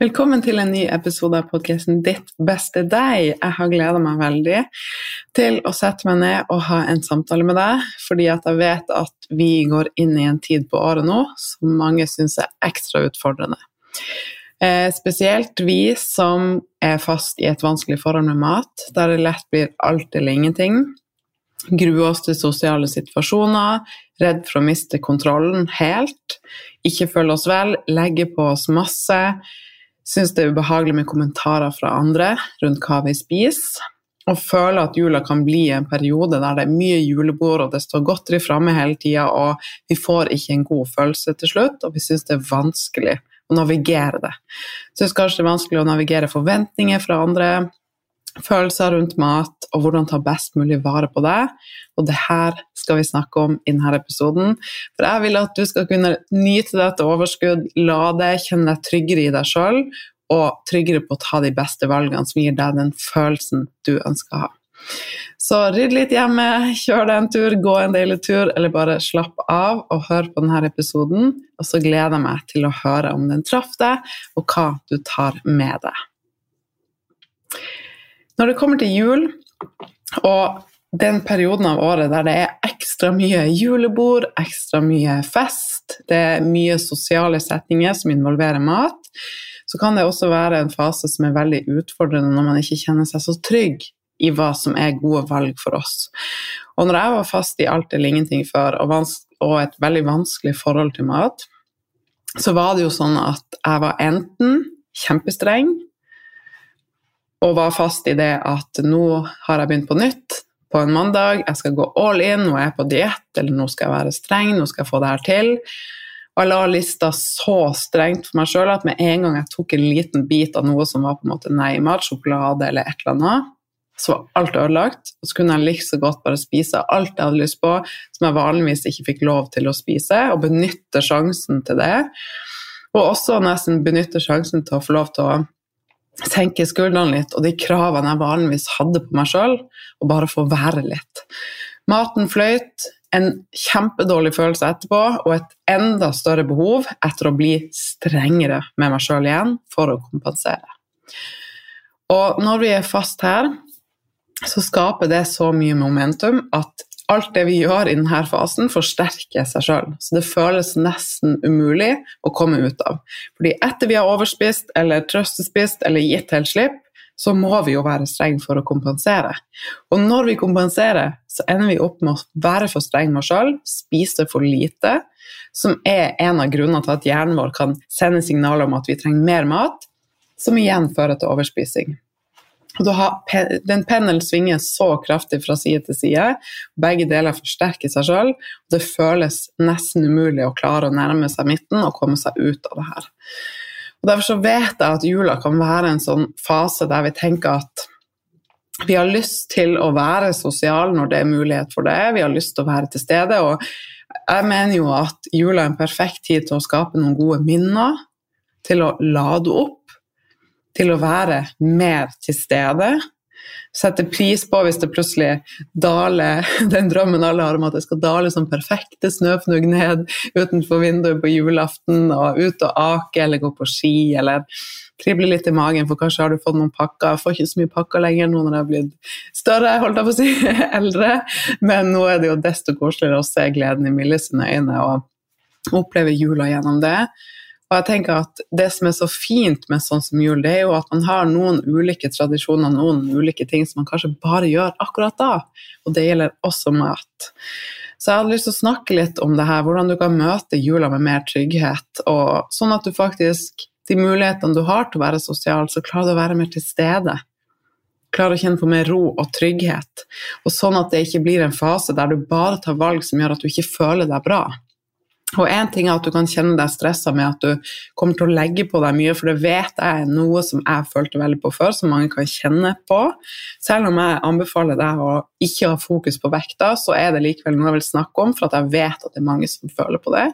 Velkommen til en ny episode av podkasten Ditt beste deg. Jeg har gleda meg veldig til å sette meg ned og ha en samtale med deg, fordi jeg vet at vi går inn i en tid på året nå som mange syns er ekstra utfordrende. Eh, spesielt vi som er fast i et vanskelig forhold med mat, der det lett blir alt eller ingenting. Gruer oss til sosiale situasjoner, redd for å miste kontrollen helt, ikke føle oss vel, legge på oss masse syns det er ubehagelig med kommentarer fra andre rundt hva vi spiser, og føler at jula kan bli en periode der det er mye julebord og det står godteri framme hele tida, og vi får ikke en god følelse til slutt, og vi syns det er vanskelig å navigere det. Syns kanskje det er vanskelig å navigere forventninger fra andre, følelser rundt mat og hvordan ta best mulig vare på det. Og det her skal vi snakke om i denne episoden. For jeg vil at du skal kunne nyte dette overskudd, la det, kjenne deg tryggere i deg sjøl, og tryggere på å ta de beste valgene som gir deg den følelsen du ønsker å ha. Så rydd litt hjemme, kjør deg en tur, gå en deilig tur, eller bare slapp av og hør på denne episoden. Og så gleder jeg meg til å høre om den traff deg, og hva du tar med deg. Når det kommer til jul og den perioden av året der det er ekstra mye julebord, ekstra mye fest, det er mye sosiale setninger som involverer mat, så kan det også være en fase som er veldig utfordrende når man ikke kjenner seg så trygg i hva som er gode valg for oss. Og når jeg var fast i alt eller ingenting før, og, og et veldig vanskelig forhold til mat, så var det jo sånn at jeg var enten kjempestreng og var fast i det at nå har jeg begynt på nytt på en mandag, jeg skal gå all in, nå er jeg på diett, eller nå skal jeg være streng, nå skal jeg få det her til. Og jeg la lista så strengt for meg sjøl at med en gang jeg tok en liten bit av noe som var på en måte nei-mat, sjokolade eller et eller annet, så var alt ødelagt. Og så kunne jeg like så godt bare spise alt jeg hadde lyst på, som jeg vanligvis ikke fikk lov til å spise, og benytte sjansen til det. Og også nesten benytte sjansen til å få lov til å senke skuldrene litt, og de kravene jeg vanligvis hadde på meg sjøl, og bare få være litt. Maten fløyt, en kjempedårlig følelse etterpå, og et enda større behov etter å bli strengere med meg sjøl igjen for å kompensere. Og når vi er fast her, så skaper det så mye momentum at alt det vi gjør i denne fasen, forsterker seg sjøl. Så det føles nesten umulig å komme ut av. Fordi etter vi har overspist eller trøstespist eller gitt helt så må vi jo være strenge for å kompensere. Og når vi kompenserer, så ender vi opp med å være for strenge med oss sjøl, spise for lite, som er en av grunnene til at hjernen vår kan sende signaler om at vi trenger mer mat, som igjen fører til overspising. Den pendelen svinger så kraftig fra side til side, begge deler forsterker seg sjøl, det føles nesten umulig å klare å nærme seg midten og komme seg ut av det her. Og Derfor så vet jeg at jula kan være en sånn fase der vi tenker at vi har lyst til å være sosiale når det er mulighet for det, vi har lyst til å være til stede. og jeg mener jo at jula er en perfekt tid til å skape noen gode minner, til å lade opp, til å være mer til stede. Sette pris på hvis det plutselig daler den drømmen alle har om at det skal dale som perfekte snøfnugg ned utenfor vinduet på julaften, og ut og ake eller gå på ski eller krible litt i magen, for kanskje har du fått noen pakker. Jeg får ikke så mye pakker lenger nå når jeg har blitt større, holdt jeg på å si, eldre. Men nå er det jo desto koseligere å se gleden i Millie sine øyne og oppleve jula gjennom det. Og jeg tenker at Det som er så fint med sånn som jul, det er jo at man har noen ulike tradisjoner, noen ulike ting som man kanskje bare gjør akkurat da. Og det gjelder også mat. Så jeg hadde lyst til å snakke litt om det her, hvordan du kan møte jula med mer trygghet, og sånn at du faktisk de mulighetene du har til å være sosial, så klarer du å være mer til stede. Klarer å kjenne på mer ro og trygghet. Og sånn at det ikke blir en fase der du bare tar valg som gjør at du ikke føler deg bra. Og én ting er at du kan kjenne deg stressa med at du kommer til å legge på deg mye, for det vet jeg er noe som jeg følte veldig på før, som mange kan kjenne på. Selv om jeg anbefaler deg å ikke ha fokus på vekta, så er det likevel noe jeg vil snakke om, for jeg vet at det er mange som føler på det.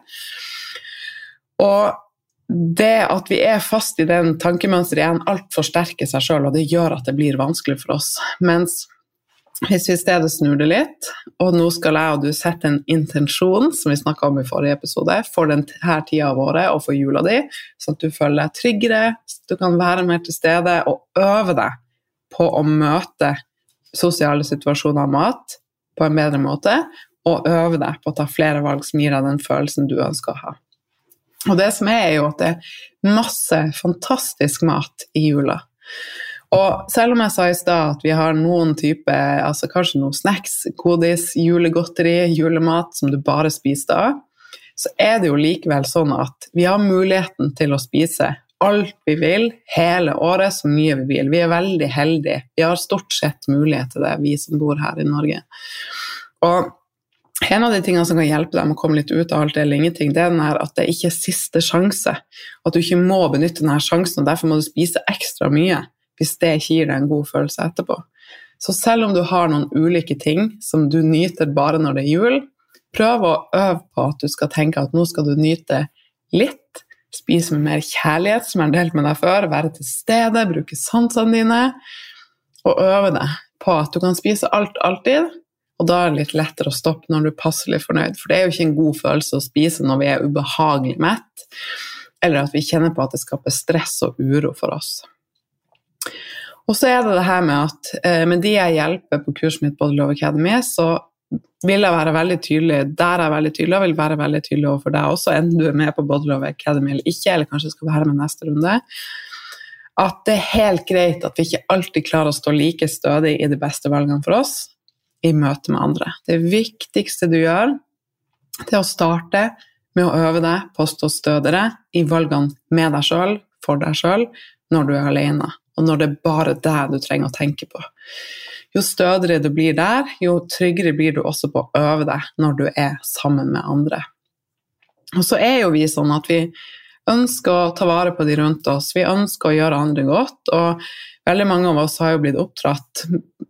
Og det at vi er fast i den tankemønsteret igjen, alt forsterker seg sjøl, og det gjør at det blir vanskelig for oss. Mens hvis vi i stedet snur det litt, og nå skal jeg og du sette en intensjon, som vi snakka om i forrige episode, for denne tida av året og for jula di, sånn at du føler deg tryggere, så du kan være mer til stede og øve deg på å møte sosiale situasjoner og mat på en bedre måte, og øve deg på å ta flere valg som gir deg den følelsen du ønsker å ha. Og det som er, er jo at det er masse fantastisk mat i jula. Og selv om jeg sa i stad at vi har noen type, altså kanskje noen snacks, godis, julegodteri, julemat som du bare spiser da, så er det jo likevel sånn at vi har muligheten til å spise alt vi vil hele året, så mye vi vil. Vi er veldig heldige. Vi har stort sett mulighet til det, vi som bor her i Norge. Og en av de tingene som kan hjelpe deg med å komme litt ut av alt det eller ingenting, det er at det ikke er siste sjanse. At du ikke må benytte denne sjansen, og derfor må du spise ekstra mye hvis det ikke gir deg en god følelse etterpå. Så selv om du har noen ulike ting som du nyter bare når det er jul, prøv å øve på at du skal tenke at nå skal du nyte litt. Spise med mer kjærlighet, som jeg har delt med deg før. Være til stede, bruke sansene dine. Og øve deg på at du kan spise alt alltid, og da er det litt lettere å stoppe når du er passelig fornøyd. For det er jo ikke en god følelse å spise når vi er ubehagelig mett, eller at vi kjenner på at det skaper stress og uro for oss. Og så er det det her med at eh, med de jeg hjelper på kurset mitt på Love Academy, så vil jeg være veldig tydelig der jeg er veldig tydelig, og vil være veldig tydelig overfor deg også, enten du er med på Body Love Academy eller ikke, eller kanskje skal være med neste runde, at det er helt greit at vi ikke alltid klarer å stå like stødig i de beste valgene for oss, i møte med andre. Det viktigste du gjør, det er å starte med å øve deg på å stå stødigere i valgene med deg sjøl, for deg sjøl, når du er alene, og når det er bare deg du trenger å tenke på. Jo stødigere du blir der, jo tryggere blir du også på å øve deg når du er sammen med andre. Og så er jo vi sånn at vi ønsker å ta vare på de rundt oss, vi ønsker å gjøre andre godt. og veldig mange av oss har jo blitt oppdratt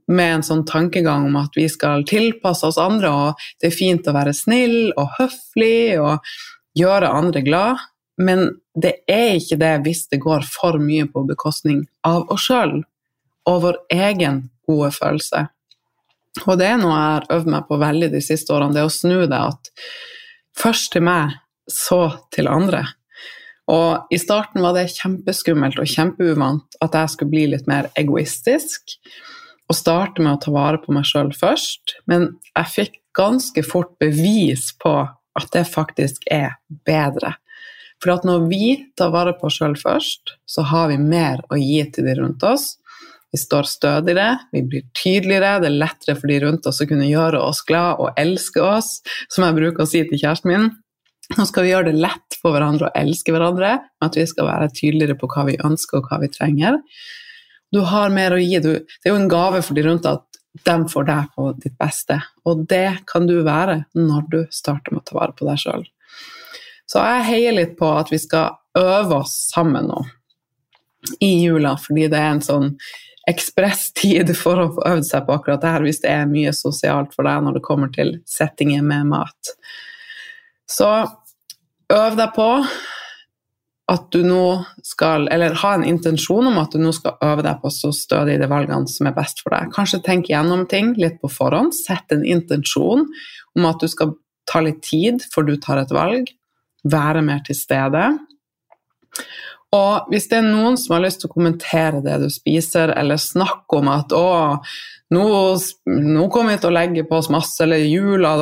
med en sånn tankegang om at vi skal tilpasse oss andre, og det er fint å være snill og høflig og gjøre andre glad, men det er ikke det hvis det går for mye på bekostning av oss sjøl og vår egen gode følelse. Og det er noe jeg har øvd meg på veldig de siste årene, det å snu det at først til meg, så til andre. Og i starten var det kjempeskummelt og kjempeuvant at jeg skulle bli litt mer egoistisk og starte med å ta vare på meg sjøl først. Men jeg fikk ganske fort bevis på at det faktisk er bedre. For at når vi tar vare på oss sjøl først, så har vi mer å gi til de rundt oss. Vi står stødigere, vi blir tydeligere, det er lettere for de rundt oss å kunne gjøre oss glad og elske oss, som jeg bruker å si til kjæresten min. Nå skal vi gjøre det lett for hverandre å elske hverandre, med at vi skal være tydeligere på hva vi ønsker og hva vi trenger. Du har mer å gi. Du, det er jo en gave for de rundt at de får deg på ditt beste. Og det kan du være når du starter med å ta vare på deg sjøl. Så jeg heier litt på at vi skal øve oss sammen nå i jula, fordi det er en sånn ekspresstid for å få øvd seg på akkurat det her hvis det er mye sosialt for deg når det kommer til settinger med mat. Så øv deg på at du nå skal Eller ha en intensjon om at du nå skal øve deg på så stødig de valgene som er best for deg. Kanskje tenk gjennom ting litt på forhånd. Sett en intensjon om at du skal ta litt tid før du tar et valg. Være mer til stede. Og hvis det er noen som har lyst til å kommentere det du spiser, eller snakke om at 'å, nå, nå kommer vi til å legge på oss masse', eller 'jula,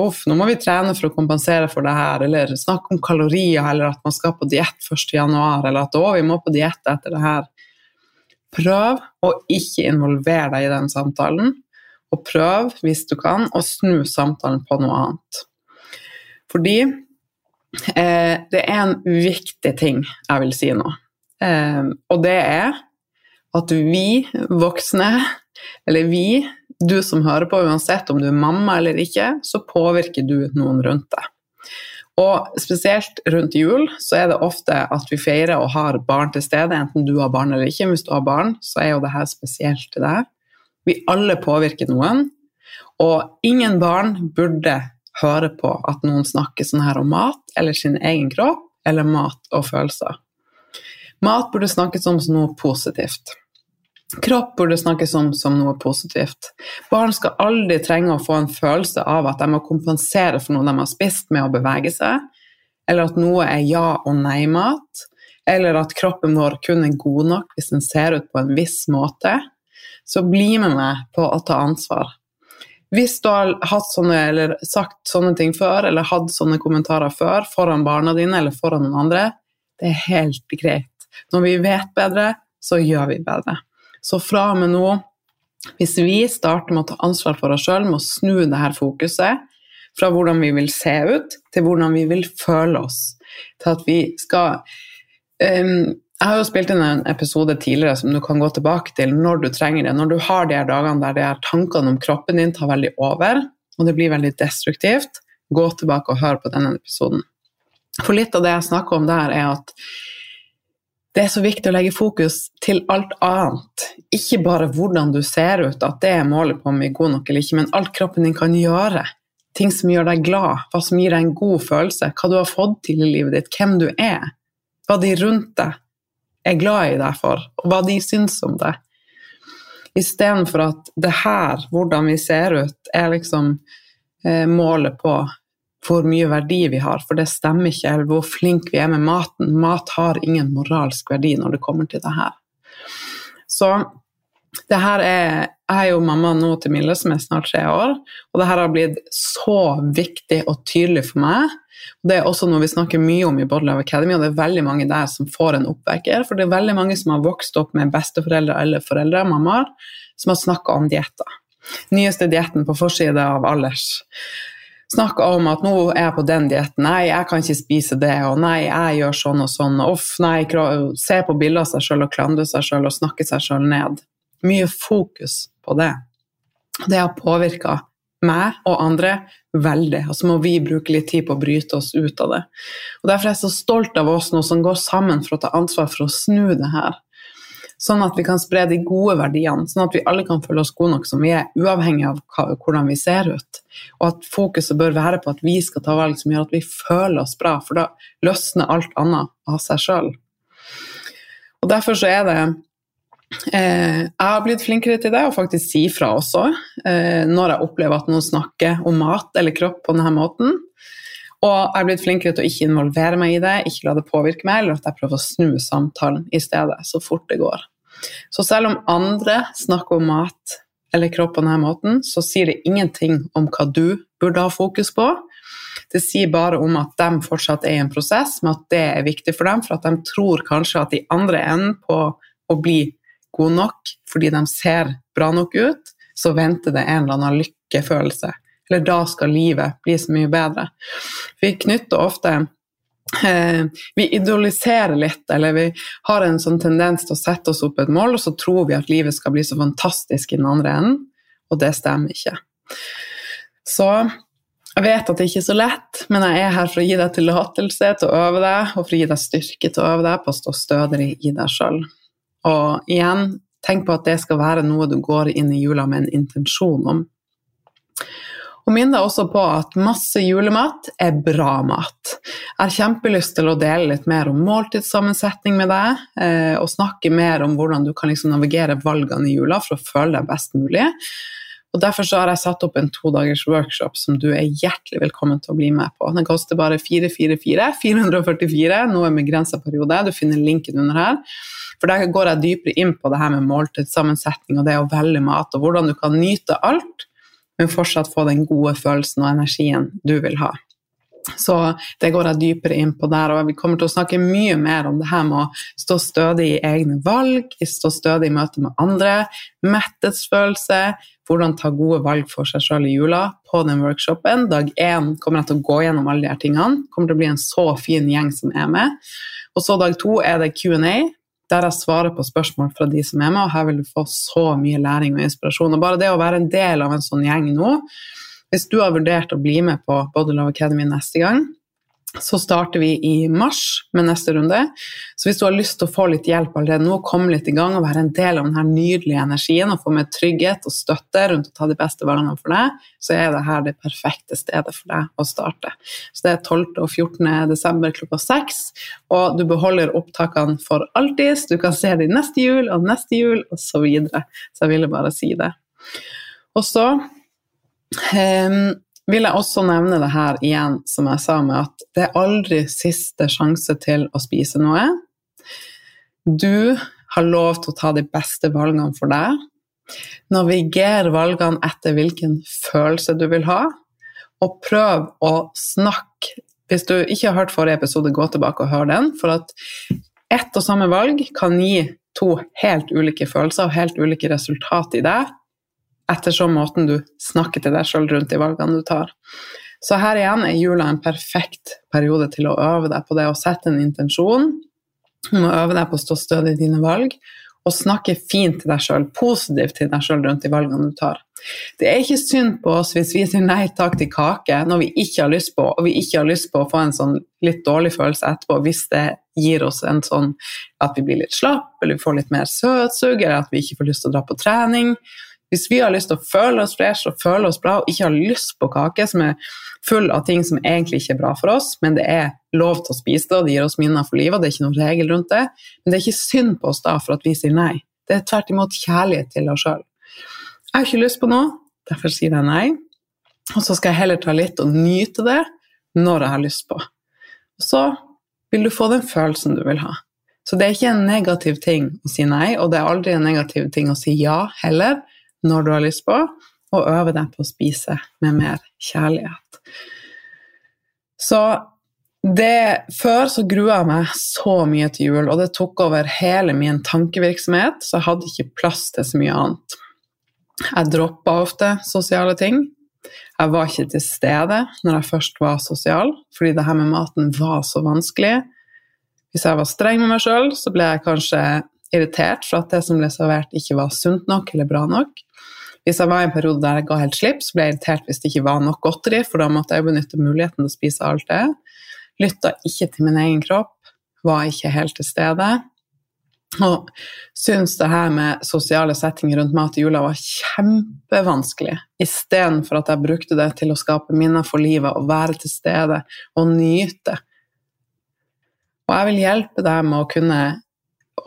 uff, nå må vi trene for å kompensere for det her', eller snakke om kalorier, eller at man skal på diett 1.1., eller at 'å, vi må på diett etter det her'. Prøv å ikke involvere deg i den samtalen, og prøv, hvis du kan, å snu samtalen på noe annet. Fordi Eh, det er en viktig ting jeg vil si nå. Eh, og det er at vi voksne, eller vi, du som hører på, uansett om du er mamma eller ikke, så påvirker du noen rundt deg. Og spesielt rundt jul så er det ofte at vi feirer og har barn til stede, enten du har barn eller ikke. Hvis du har barn, så er jo det her spesielt til deg. Vi alle påvirker noen, og ingen barn burde høre på at noen snakker sånn her om mat eller sin egen kropp eller mat og følelser. Mat burde snakkes om som noe positivt. Kropp burde snakkes om som noe positivt. Barn skal aldri trenge å få en følelse av at de må kompensere for noe de har spist med å bevege seg, eller at noe er ja- og nei-mat, eller at kroppen vår kun er god nok hvis den ser ut på en viss måte. Så bli med meg på å ta ansvar. Hvis du har hatt sånne, eller sagt sånne ting før, eller hatt sånne kommentarer før foran barna dine eller foran noen andre, det er helt greit. Når vi vet bedre, så gjør vi bedre. Så fra og med nå, hvis vi starter med å ta ansvar for oss sjøl, med å snu det her fokuset fra hvordan vi vil se ut, til hvordan vi vil føle oss, til at vi skal um, jeg har jo spilt inn en episode tidligere som du kan gå tilbake til når du trenger det. Når du har de her dagene der de her tankene om kroppen din tar veldig over, og det blir veldig destruktivt, gå tilbake og hør på denne episoden. For litt av det jeg snakker om der, er at det er så viktig å legge fokus til alt annet. Ikke bare hvordan du ser ut, at det er målet på om vi er gode nok eller ikke, men alt kroppen din kan gjøre. Ting som gjør deg glad, hva som gir deg en god følelse, hva du har fått til i livet ditt, hvem du er. Hva de rundt deg er glad i deg for, og hva de syns om deg. Istedenfor at det her, hvordan vi ser ut, er liksom eh, målet på hvor mye verdi vi har, for det stemmer ikke, eller hvor flinke vi er med maten. Mat har ingen moralsk verdi når det kommer til det her. Så det her er Jeg er jo mamma nå til Mille, som er snart tre år, og det her har blitt så viktig og tydelig for meg det er også noe vi snakker mye om i Body Love Academy, og det er veldig mange der som får en oppvekker. For det er veldig mange som har vokst opp med besteforeldre eller foreldre, mammaer, som har snakka om dietter. Nyeste dietten på forsida av Alders. Snakka om at nå er jeg på den dietten, nei, jeg kan ikke spise det, og nei, jeg gjør sånn og sånn, uff, nei, se på bilder av seg sjøl og klandre seg sjøl og snakke seg sjøl ned. Mye fokus på det. Det har påvirka meg og andre veldig. Og så må vi bruke litt tid på å bryte oss ut av det. Og Derfor er jeg så stolt av oss nå som går sammen for å ta ansvar for å snu det her. Sånn at vi kan spre de gode verdiene, sånn at vi alle kan føle oss gode nok som vi er, uavhengig av hvordan vi ser ut. Og at fokuset bør være på at vi skal ta valg som gjør at vi føler oss bra, for da løsner alt annet av seg sjøl. Og derfor så er det jeg har blitt flinkere til det, og faktisk si fra også, eh, når jeg opplever at noen snakker om mat eller kropp på denne måten. Og jeg har blitt flinkere til å ikke involvere meg i det, ikke la det påvirke meg, eller at jeg prøver å snu samtalen i stedet, så fort det går. Så selv om andre snakker om mat eller kropp på denne måten, så sier det ingenting om hva du burde ha fokus på. Det sier bare om at de fortsatt er i en prosess, men at det er viktig for dem, for at de tror kanskje at de andre enden på å bli god nok fordi de ser bra nok ut, så venter det en eller annen lykkefølelse. Eller da skal livet bli så mye bedre. Vi knytter ofte eh, vi idoliserer litt, eller vi har en sånn tendens til å sette oss opp et mål, og så tror vi at livet skal bli så fantastisk i den andre enden, og det stemmer ikke. Så jeg vet at det ikke er så lett, men jeg er her for å gi deg tillatelse til å øve deg, og for å gi deg styrke til å øve deg på å stå stødigere i deg sjøl. Og igjen, tenk på at det skal være noe du går inn i jula med en intensjon om. Og minn deg også på at masse julemat er bra mat. Jeg har kjempelyst til å dele litt mer om måltidssammensetning med deg, eh, og snakke mer om hvordan du kan liksom navigere valgene i jula for å føle deg best mulig. Og Derfor så har jeg satt opp en todagers workshop som du er hjertelig velkommen til å bli med på. Den koster bare 444, 444, nå er begrensa periode. Du finner linken under her. For Der går jeg dypere inn på det her med måltidssammensetning og det å velge mat, og hvordan du kan nyte alt, men fortsatt få den gode følelsen og energien du vil ha. Så det går jeg dypere inn på der, og vi kommer til å snakke mye mer om det her med å stå stødig i egne valg, stå stødig i møte med andre, metthetsfølelse, hvordan ta gode valg for seg sjøl i jula på den workshopen. Dag én kommer jeg til å gå gjennom alle de her tingene. kommer til å bli en så fin gjeng som er med. Og så dag to er det Q&A, der jeg svarer på spørsmål fra de som er med, og her vil du få så mye læring og inspirasjon. Og bare det å være en del av en sånn gjeng nå hvis du har vurdert å bli med på Body Love Academy neste gang, så starter vi i mars med neste runde. Så hvis du har lyst til å få litt hjelp allerede nå, komme litt i gang og være en del av denne nydelige energien og få med trygghet og støtte rundt å ta de beste valgene for deg, så er det her det perfekte stedet for deg å starte. Så det er 12. og 14. desember klokka seks, og du beholder opptakene for alltid. Du kan se det neste jul og neste jul og så videre. Så jeg ville bare si det. Og så Um, vil jeg også nevne det her igjen, som jeg sa med at det er aldri siste sjanse til å spise noe. Du har lov til å ta de beste valgene for deg. Naviger valgene etter hvilken følelse du vil ha, og prøv å snakke. Hvis du ikke har hørt forrige episode, gå tilbake og hør den. For at ett og samme valg kan gi to helt ulike følelser og helt ulike resultat i deg ettersom måten du snakker til deg sjøl rundt de valgene du tar. Så her igjen er jula en perfekt periode til å øve deg på det å sette en intensjon. Du må øve deg på å stå stødig i dine valg og snakke fint til deg sjøl, positivt til deg sjøl rundt de valgene du tar. Det er ikke synd på oss hvis vi sier nei takk til kake når vi ikke har lyst på, og vi ikke har lyst på å få en sånn litt dårlig følelse etterpå hvis det gir oss en sånn at vi blir litt slapp, eller vi får litt mer søtsug, eller at vi ikke får lyst til å dra på trening. Hvis vi har lyst til å føle oss fresh og føle oss bra, og ikke har lyst på kake som er full av ting som egentlig ikke er bra for oss, men det er lov til å spise det, og det gir oss minner for livet, og det er ikke noen regel rundt det, men det er ikke synd på oss da for at vi sier nei. Det er tvert imot kjærlighet til oss sjøl. Jeg har ikke lyst på noe, derfor sier jeg nei. Og så skal jeg heller ta litt og nyte det når jeg har lyst på. Og så vil du få den følelsen du vil ha. Så det er ikke en negativ ting å si nei, og det er aldri en negativ ting å si ja heller når du har lyst på, og øve deg på å spise med mer kjærlighet. Så det, før så grua jeg meg så mye til jul, og det tok over hele min tankevirksomhet, så jeg hadde ikke plass til så mye annet. Jeg droppa ofte sosiale ting. Jeg var ikke til stede når jeg først var sosial, fordi det her med maten var så vanskelig. Hvis jeg var streng med meg sjøl, så ble jeg kanskje irritert for at det som ble servert, ikke var sunt nok eller bra nok. Hvis jeg var i en periode der jeg ga helt slipp, så ble jeg irritert hvis det ikke var nok godteri, for da måtte jeg benytte muligheten til å spise alt det. Lytta ikke til min egen kropp, var ikke helt til stede. Og syntes det her med sosiale settinger rundt mat i jula var kjempevanskelig, istedenfor at jeg brukte det til å skape minner for livet og være til stede og nyte. Og jeg vil hjelpe deg med å kunne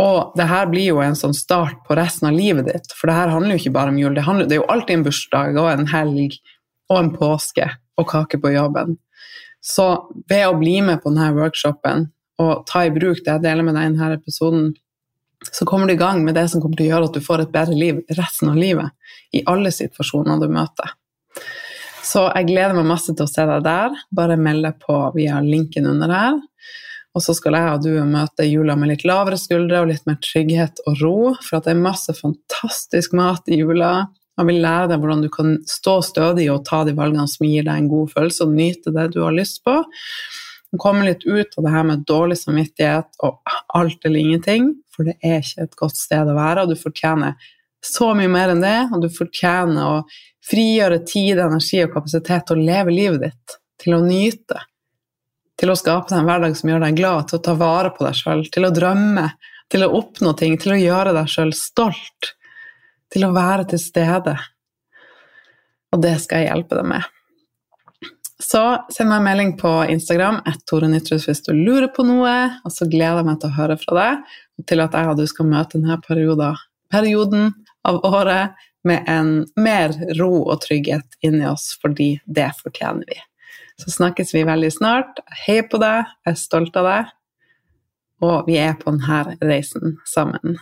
og det her blir jo en sånn start på resten av livet ditt, for det her handler jo ikke bare om jul. Det, handler, det er jo alltid en bursdag og en helg og en påske og kake på jobben. Så ved å bli med på denne workshopen og ta i bruk det jeg deler med deg i denne episoden, så kommer du i gang med det som kommer til å gjøre at du får et bedre liv resten av livet, i alle situasjoner du møter. Så jeg gleder meg masse til å se deg der. Bare meld deg på via linken under her. Og så skal jeg og du møte jula med litt lavere skuldre og litt mer trygghet og ro, for at det er masse fantastisk mat i jula. Jeg vil lære deg hvordan du kan stå stødig og ta de valgene som gir deg en god følelse, og nyte det du har lyst på. Komme litt ut av det her med dårlig samvittighet og alt eller ingenting, for det er ikke et godt sted å være, og du fortjener så mye mer enn det, og du fortjener å frigjøre tid, energi og kapasitet til å leve livet ditt, til å nyte, til å skape deg en hverdag som gjør deg glad, til å ta vare på deg sjøl, til å drømme, til å oppnå ting, til å gjøre deg sjøl stolt, til å være til stede. Og det skal jeg hjelpe deg med. Så send meg en melding på Instagram Tore Nytrus hvis du lurer på noe, og så gleder jeg meg til å høre fra deg, og til at jeg og du skal møte denne perioden, perioden av året med en mer ro og trygghet inni oss, fordi det fortjener vi. Så snakkes vi veldig snart. Hei på deg, jeg er stolt av deg, og vi er på denne reisen sammen.